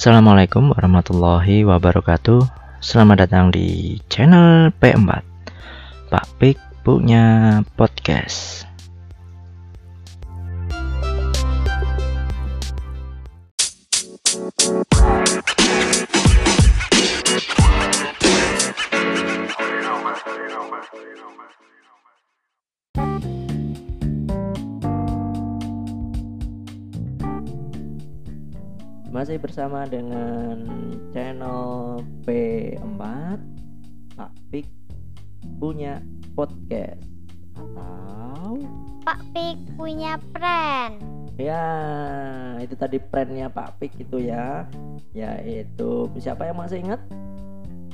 Assalamualaikum warahmatullahi wabarakatuh. Selamat datang di channel P4 Pak Pik punya podcast Masih bersama dengan channel P4 Pak Pik punya podcast Atau Pak Pik punya pren. ya itu tadi brandnya Pak Pik itu ya Yaitu siapa yang masih ingat?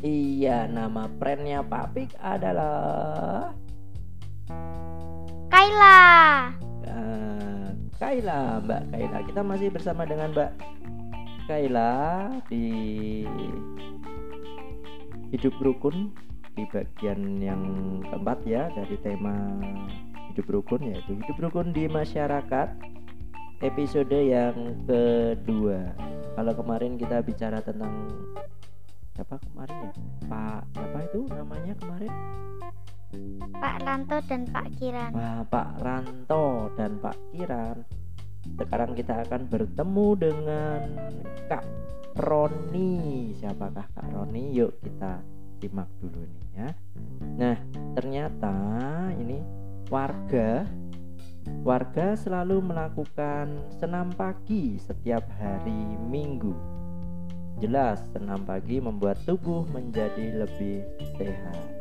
Iya nama brandnya Pak Pik adalah Kaila. eh, Kaila Mbak Kaila Kita masih bersama dengan Mbak Kaila di hidup rukun di bagian yang keempat ya dari tema hidup rukun yaitu hidup rukun di masyarakat episode yang kedua kalau kemarin kita bicara tentang siapa kemarin ya Pak siapa itu namanya kemarin Pak Ranto dan Pak Kiran. Wah, Pak Ranto dan Pak Kiran. Sekarang kita akan bertemu dengan Kak Roni. Siapakah Kak Roni? Yuk kita simak dulu nih ya. Nah, ternyata ini warga warga selalu melakukan senam pagi setiap hari Minggu. Jelas, senam pagi membuat tubuh menjadi lebih sehat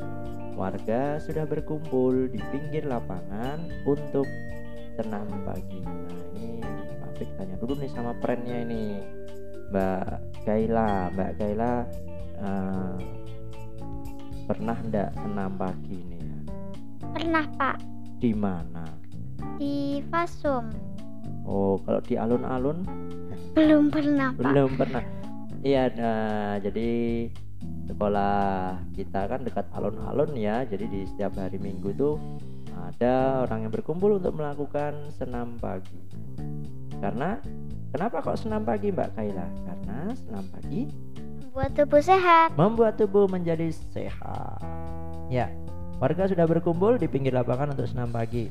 warga sudah berkumpul di pinggir lapangan untuk senam pagi. Fik tanya dulu nih sama friendnya ini Mbak Kaila. Mbak Kaila eh, pernah ndak senam pagi nih ya? Pernah Pak Di mana? di Fasum. Oh kalau di alun-alun Belum pernah Pak. belum pernah. Iya, nah, jadi sekolah kita kan dekat alun-alun ya. Jadi di setiap hari Minggu tuh ada orang yang berkumpul untuk melakukan senam pagi. Karena kenapa kok senam pagi Mbak Kaila? Karena senam pagi Buat tubuh sehat. membuat tubuh menjadi sehat. Ya, warga sudah berkumpul di pinggir lapangan untuk senam pagi.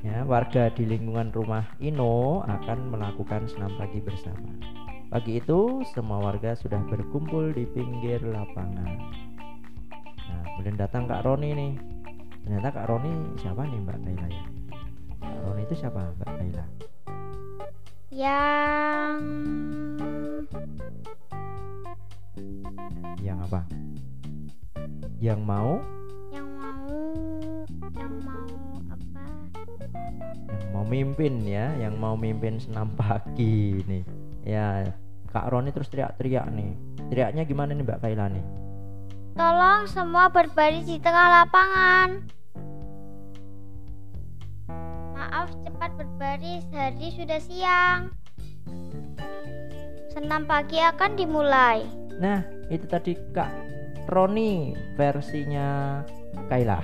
Ya, warga di lingkungan rumah Ino akan melakukan senam pagi bersama. Pagi itu, semua warga sudah berkumpul di pinggir lapangan. Nah, kemudian datang Kak Roni nih. Ternyata Kak Roni siapa nih Mbak Kaila ya? Roni itu siapa Mbak Kaila? Yang Yang apa? Yang mau yang mau yang mau apa? yang mau mimpin ya, yang mau mimpin senam pagi nih. Ya, Kak Roni terus teriak-teriak nih. Teriaknya gimana nih Mbak Kaila nih? Tolong semua berbaris di tengah lapangan. Maaf cepat berbaris, hari sudah siang. Senam pagi akan dimulai. Nah, itu tadi Kak Roni versinya Kaila.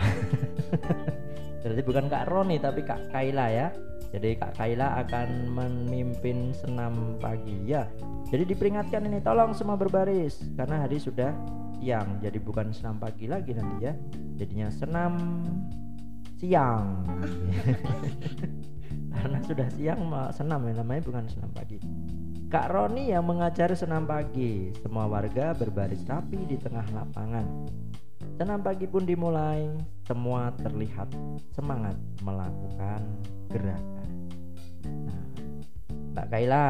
Berarti bukan Kak Roni tapi Kak Kaila ya. Jadi Kak Kaila akan memimpin senam pagi ya. Jadi diperingatkan ini tolong semua berbaris karena hari sudah siang. Jadi bukan senam pagi lagi nanti ya. Jadinya senam siang. karena sudah siang mau senam ya namanya bukan senam pagi. Kak Roni yang mengajar senam pagi. Semua warga berbaris rapi di tengah lapangan. Senam pagi pun dimulai. Semua terlihat semangat melakukan gerakan. Nah, Mbak Kaila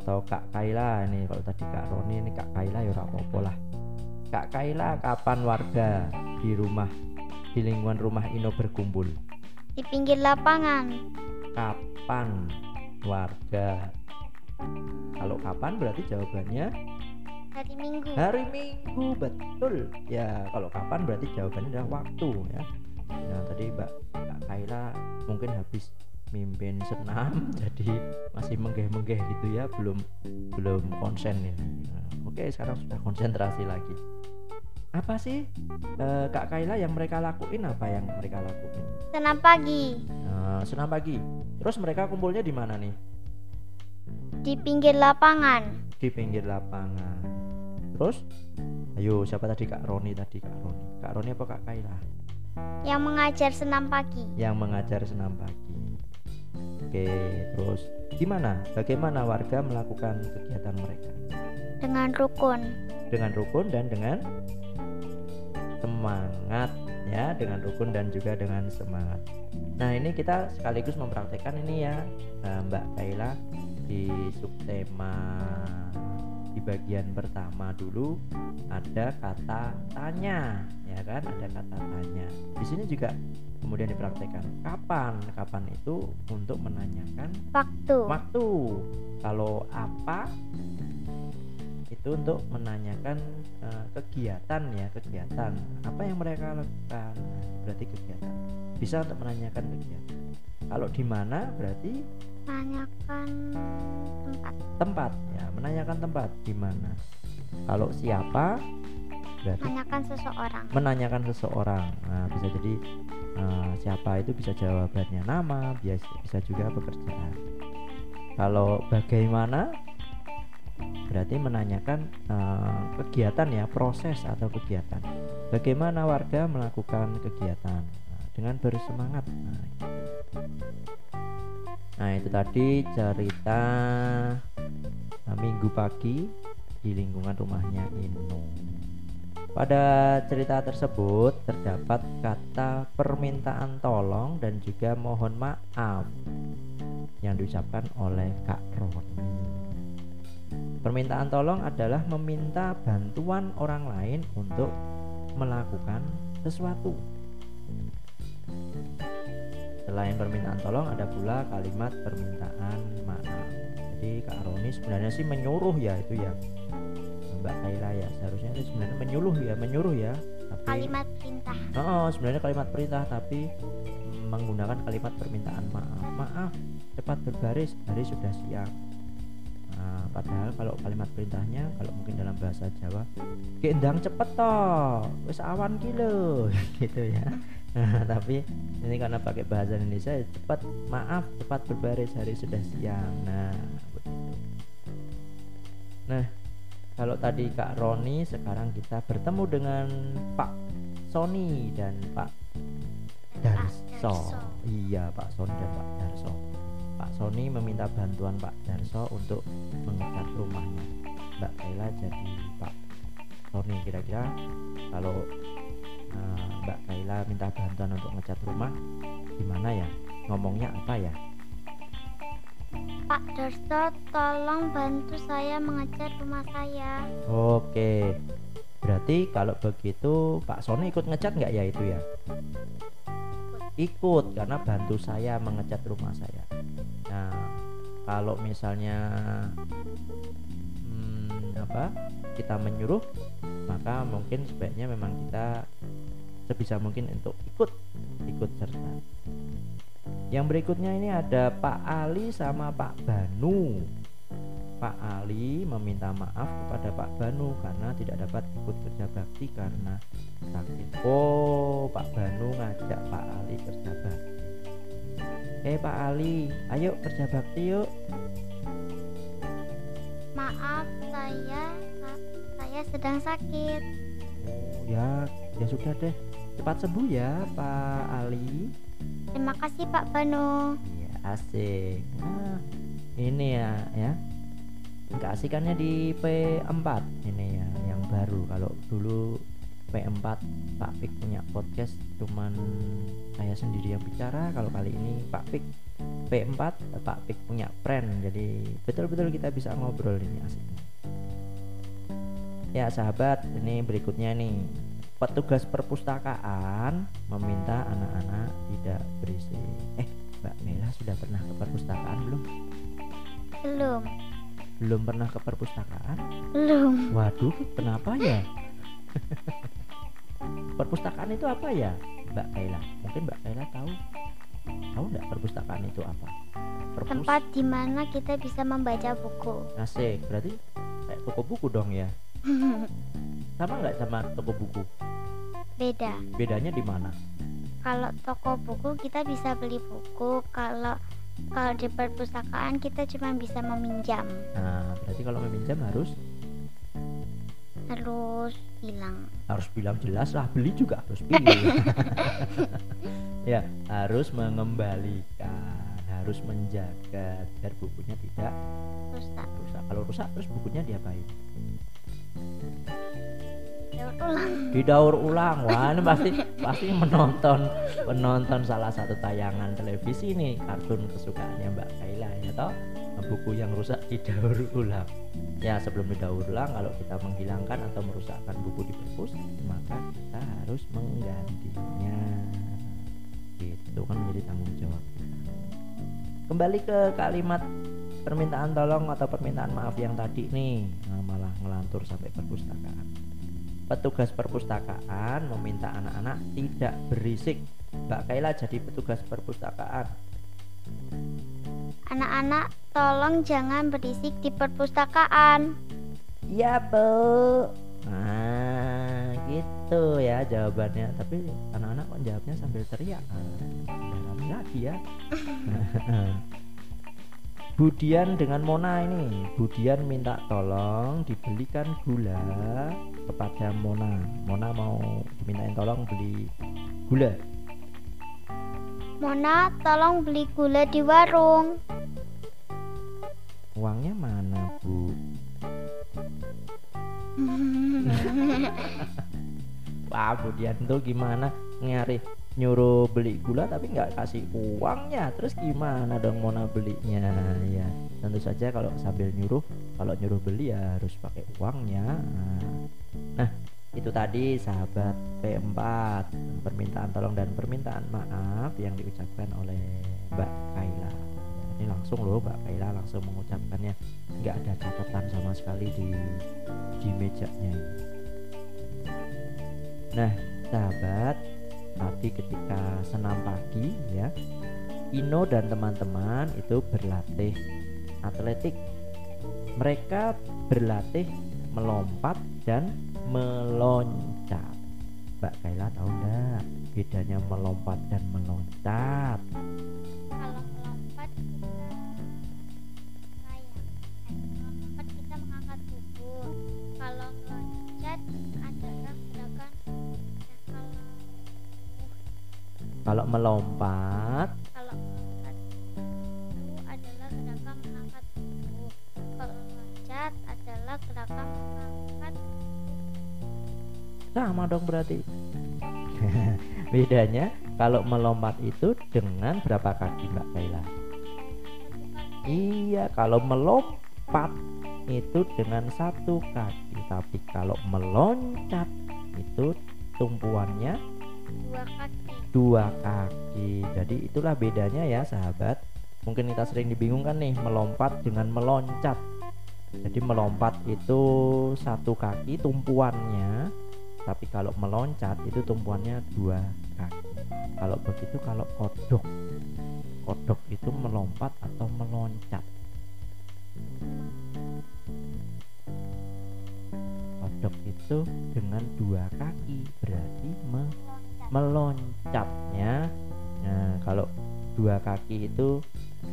atau Kak Kaila ini kalau tadi Kak Roni ini Kak Kaila ya apa-apa lah. Kak Kaila kapan warga di rumah di lingkungan rumah Ino berkumpul? Di pinggir lapangan. Kapan warga? Kalau kapan berarti jawabannya Hari Minggu. Hari Minggu betul. Ya, kalau kapan berarti jawabannya adalah waktu ya. Nah, tadi Mbak Kak Kaila mungkin habis mimpin senam jadi masih menggeh-menggeh gitu ya, belum belum konsen ini. Nah, oke, sekarang sudah konsentrasi lagi. Apa sih eh, Kak Kaila yang mereka lakuin apa yang mereka lakuin? Senam pagi. Nah, senam pagi. Terus mereka kumpulnya di mana nih? Di pinggir lapangan. di pinggir lapangan. Terus, ayo siapa tadi Kak Roni tadi Kak Roni? Kak Roni apa Kak Kaila? Yang mengajar senam pagi. Yang mengajar senam pagi. Oke, terus gimana? Bagaimana warga melakukan kegiatan mereka? Dengan rukun. Dengan rukun dan dengan semangat ya, dengan rukun dan juga dengan semangat. Nah, ini kita sekaligus mempraktekkan ini ya, eh, Mbak Kaila di subtema di bagian pertama dulu ada kata tanya ya kan ada kata tanya di sini juga kemudian dipraktekkan kapan kapan itu untuk menanyakan Waktu. waktu kalau apa itu untuk menanyakan eh, kegiatan ya kegiatan. Apa yang mereka lakukan? Berarti kegiatan. Bisa untuk menanyakan kegiatan. Kalau di mana berarti? Tanyakan tempat. tempat ya menanyakan tempat. Di mana? Kalau siapa berarti? Menanyakan seseorang. menanyakan seseorang. Nah bisa jadi eh, siapa itu bisa jawabannya nama biasa bisa juga pekerjaan. Kalau bagaimana berarti menanyakan eh, kegiatan ya proses atau kegiatan bagaimana warga melakukan kegiatan Nah, dengan bersemangat nah, Nah itu tadi cerita uh, minggu pagi di lingkungan rumahnya Inu. Pada cerita tersebut terdapat kata permintaan tolong dan juga mohon maaf yang diucapkan oleh Kak Roni. Permintaan tolong adalah meminta bantuan orang lain untuk melakukan sesuatu. Selain permintaan tolong ada pula kalimat permintaan maaf. Jadi Kak Roni sebenarnya sih menyuruh ya itu ya Mbak Kaila ya seharusnya itu sebenarnya menyuruh ya menyuruh ya. Tapi Kalimat perintah. Oh, sebenarnya kalimat perintah tapi menggunakan kalimat permintaan maaf. Maaf, cepat berbaris, hari sudah siang. Nah, padahal kalau kalimat perintahnya kalau mungkin dalam bahasa Jawa, "Gendang cepet toh, wis awan ki lho." gitu ya. Nah, tapi ini karena pakai bahasa Indonesia ya cepat maaf, cepat berbaris, hari sudah siang. Nah, begitu. Nah, kalau tadi Kak Roni, sekarang kita bertemu dengan Pak Sony dan Pak Darso. Darso. Iya, Pak Sony dan Pak Darso. Sony meminta bantuan Pak Darso untuk mengecat rumahnya. Mbak Kaila jadi Pak Sony kira-kira kalau eh, Mbak Kaila minta bantuan untuk ngecat rumah gimana ya? Ngomongnya apa ya? Pak Darso, tolong bantu saya mengecat rumah saya. Oke. Berarti kalau begitu Pak Sony ikut ngecat nggak ya itu ya? Ikut karena bantu saya mengecat rumah saya. Kalau misalnya hmm, apa kita menyuruh, maka mungkin sebaiknya memang kita sebisa mungkin untuk ikut ikut serta. Yang berikutnya ini ada Pak Ali sama Pak Banu. Pak Ali meminta maaf kepada Pak Banu karena tidak dapat ikut kerja bakti karena sakit. Oh, Pak Banu ngajak Pak Ali kerja bakti. Eh Pak Ali, ayo kerja bakti yuk. Maaf, saya saya sedang sakit. Oh ya, ya sudah deh. Cepat sembuh ya Pak Ali. Terima kasih Pak Banu. Iya asik. Nah, ini ya ya. Keasikannya di P4 ini ya yang baru. Kalau dulu P4 Pak Pik punya podcast cuman saya sendiri yang bicara. Kalau kali ini Pak Pik P4 Pak Pik punya friend. Jadi betul-betul kita bisa ngobrol ini asik. Ya sahabat, ini berikutnya nih petugas perpustakaan meminta anak-anak tidak berisik. Eh, Mbak Mela sudah pernah ke perpustakaan belum? Belum, Belum pernah ke perpustakaan? belum. Waduh, kenapa ya? perpustakaan itu apa ya, Mbak Kaila? Mungkin Mbak Kaila tahu? Tahu nggak perpustakaan itu apa? Perpus Tempat di mana kita bisa membaca buku. Asik, berarti kayak toko buku dong ya? Sama nggak sama toko buku? Beda. Bedanya di mana? Kalau toko buku kita bisa beli buku. Kalau Kalau di perpustakaan kita cuma bisa meminjam, Nah, berarti kalau meminjam harus harus bilang. harus bilang jelas lah beli juga harus pilih ya harus mengembalikan harus menjaga biar bukunya tidak Rusak. rusak kalau rusak terus bukunya diapain Daur ulang. didaur ulang wah ini pasti pasti menonton penonton salah satu tayangan televisi nih kartun kesukaannya Mbak Kaila ya toh buku yang rusak didaur ulang. Ya sebelum didaur ulang kalau kita menghilangkan atau merusakkan buku di perpus maka kita harus menggantinya. Itu kan menjadi tanggung jawab. Kembali ke kalimat permintaan tolong atau permintaan maaf yang tadi nih. Nah, malah ngelantur sampai perpustakaan. Petugas perpustakaan meminta anak-anak tidak berisik. Mbak Kaila jadi petugas perpustakaan. Anak-anak, tolong jangan berisik di perpustakaan. Iya bu Nah gitu ya jawabannya. Tapi anak-anak kok jawabnya sambil teriak? Ah, Udah rame lagi ya. Budian dengan Mona ini. Budian minta tolong dibelikan gula kepada Mona. Mona mau dimintain tolong beli gula. Mona, tolong beli gula di warung. Uangnya mana bu? Wah Budian tuh gimana? Nyari nyuruh beli gula tapi nggak kasih uangnya. Terus gimana dong Mona belinya? Ya tentu saja kalau sambil nyuruh kalau nyuruh beli ya harus pakai uangnya. Nah itu tadi sahabat P4 permintaan tolong dan permintaan maaf yang diucapkan oleh langsung loh Mbak Kaila langsung mengucapkannya nggak ada catatan sama sekali di di mejanya. Nah sahabat tadi ketika senam pagi ya Ino dan teman-teman itu berlatih atletik. Mereka berlatih melompat dan meloncat. Mbak Kaila tahu enggak bedanya melompat dan meloncat kalau melompat. Kalau melompat itu adalah gerakan mengangkat tubuh. Kalau meloncat adalah gerakan mengangkat sama dong berarti. Bedanya kalau melompat itu dengan berapa kaki Mbak Kaila iya kalau melompat itu dengan satu kaki. Tapi kalau meloncat itu tumpuannya? Dua kaki. Dua kaki. Jadi itulah bedanya ya sahabat. Mungkin kita sering dibingungkan nih melompat dengan meloncat. Jadi melompat itu satu kaki tumpuannya tapi kalau meloncat itu tumpuannya dua kaki. Kalau begitu kalau kodok. Kodok itu melompat atau meloncat? Kodok itu dengan dua kaki berarti me- meloncatnya nah kalau dua kaki itu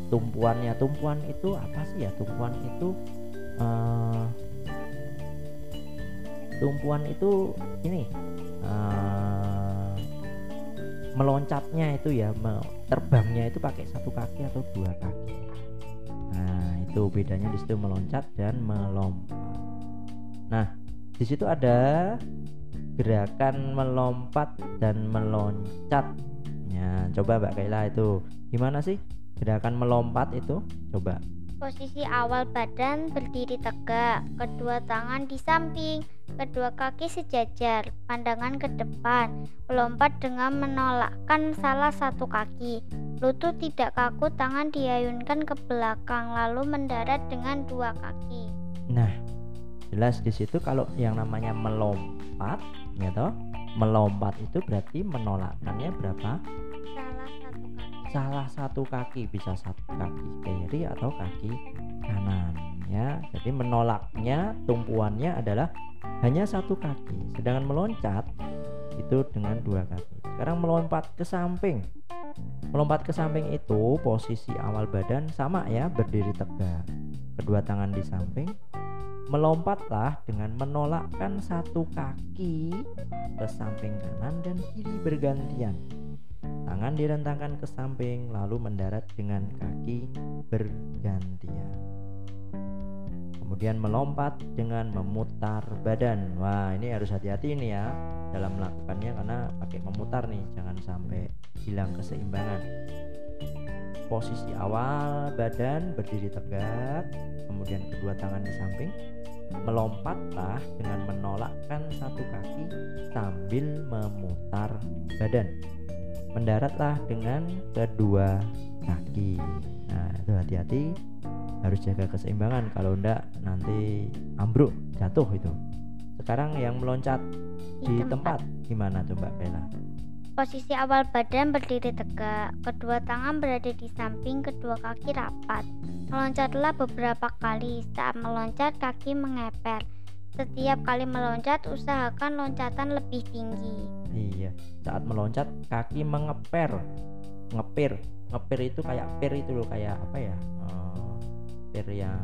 tumpuannya tumpuan itu apa sih ya? Tumpuan itu eh, tumpuan itu ini eh, meloncatnya itu ya terbangnya itu pakai satu kaki atau dua kaki. Nah itu bedanya di situ meloncat dan melompat. Nah di situ ada gerakan melompat dan meloncat. Ya coba Mbak Kaila itu. Gimana sih gerakan melompat itu? Coba. Posisi awal badan berdiri tegak, kedua tangan di samping, kedua kaki sejajar, pandangan ke depan, melompat dengan menolakkan salah satu kaki. Lutut tidak kaku, tangan diayunkan ke belakang, lalu mendarat dengan dua kaki. Nah, jelas di situ kalau yang namanya melompat, ya toh, melompat itu berarti menolakkannya berapa? Salah satu kaki. Salah satu kaki bisa satu kaki kiri atau kaki kanan, ya. Jadi menolaknya tumpuannya adalah hanya satu kaki, sedangkan meloncat itu dengan dua kaki. Sekarang melompat ke samping, Melompat ke samping itu posisi awal badan sama ya, berdiri tegak. Kedua tangan di samping. Melompatlah dengan menolakkan satu kaki ke samping kanan dan kiri bergantian. Tangan direntangkan ke samping lalu mendarat dengan kaki bergantian. Kemudian melompat dengan memutar badan. Wah ini harus hati-hati ini ya dalam melakukannya karena pakai memutar nih jangan sampai hilang keseimbangan posisi awal badan berdiri tegak kemudian kedua tangan di samping melompatlah dengan menolakkan satu kaki sambil memutar badan. Mendaratlah dengan kedua kaki. Nah itu hati-hati harus jaga keseimbangan. Kalau enggak nanti ambruk jatuh itu. Sekarang yang meloncat di, di tempat. tempat gimana tuh Mbak Bella Posisi awal badan berdiri tegak, kedua tangan berada di samping, kedua kaki rapat. Meloncatlah beberapa kali. Saat meloncat, kaki mengepel. Setiap kali meloncat, usahakan loncatan lebih tinggi. Iya, saat meloncat, kaki mengeper, ngepir, ngepir itu kayak pir itu loh, kayak apa ya? per yang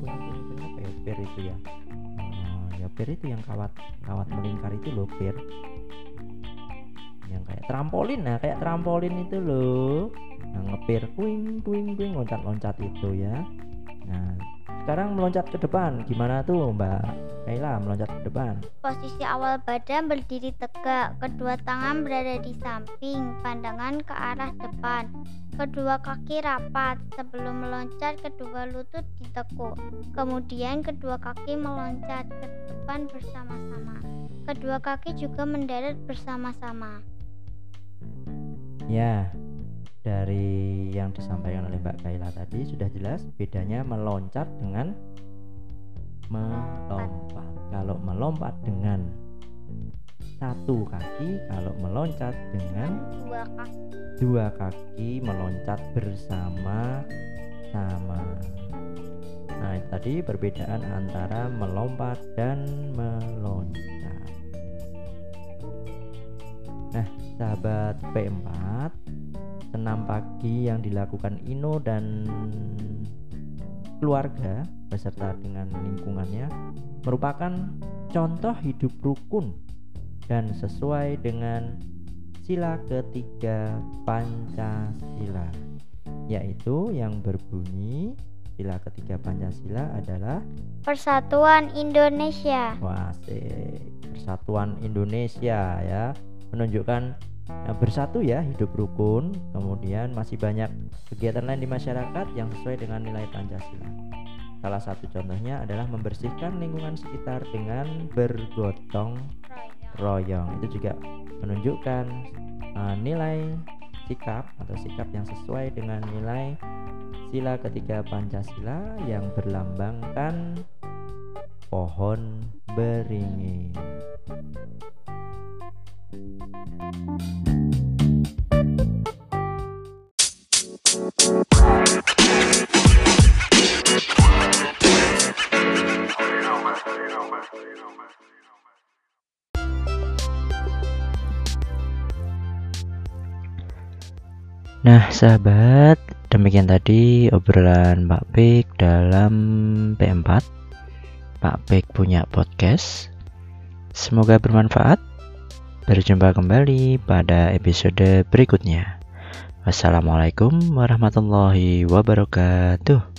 punya apa ya per itu ya uh, ya per itu yang kawat kawat melingkar itu loh per yang kayak trampolin nah kayak trampolin itu loh. Nah, ngepir kuing kuing kuing loncat loncat itu ya. Nah sekarang meloncat ke depan. Gimana tuh Mbak Kaila meloncat ke depan? Posisi awal badan berdiri tegak kedua tangan berada di samping pandangan ke arah depan. Kedua kaki rapat sebelum meloncat kedua lutut ditekuk. Kemudian kedua kaki meloncat ke depan bersama-sama. Kedua kaki juga mendarat bersama-sama ya dari yang disampaikan oleh Mbak Kaila tadi sudah jelas bedanya meloncat dengan melompat. Kalau melompat dengan satu kaki, kalau meloncat dengan dua kaki, dua kaki meloncat bersama sama. Nah, tadi perbedaan antara melompat dan meloncat. Nah, sahabat P4 senam pagi yang dilakukan Ino dan keluarga beserta dengan lingkungannya merupakan contoh hidup rukun dan sesuai dengan sila ketiga Pancasila yaitu yang berbunyi sila ketiga Pancasila adalah Persatuan Indonesia. Wah, Persatuan Indonesia ya menunjukkan Nah, bersatu ya hidup rukun kemudian masih banyak kegiatan lain di masyarakat yang sesuai dengan nilai Pancasila. Salah satu contohnya adalah membersihkan lingkungan sekitar dengan bergotong royong. Itu juga menunjukkan uh, nilai sikap atau sikap yang sesuai dengan nilai sila ketiga Pancasila yang berlambangkan pohon beringin Nah, sahabat, demikian tadi obrolan Pak Pik dalam P4. Pak Pik punya podcast. Semoga bermanfaat. Berjumpa kembali pada episode berikutnya. Wassalamualaikum warahmatullahi wabarakatuh.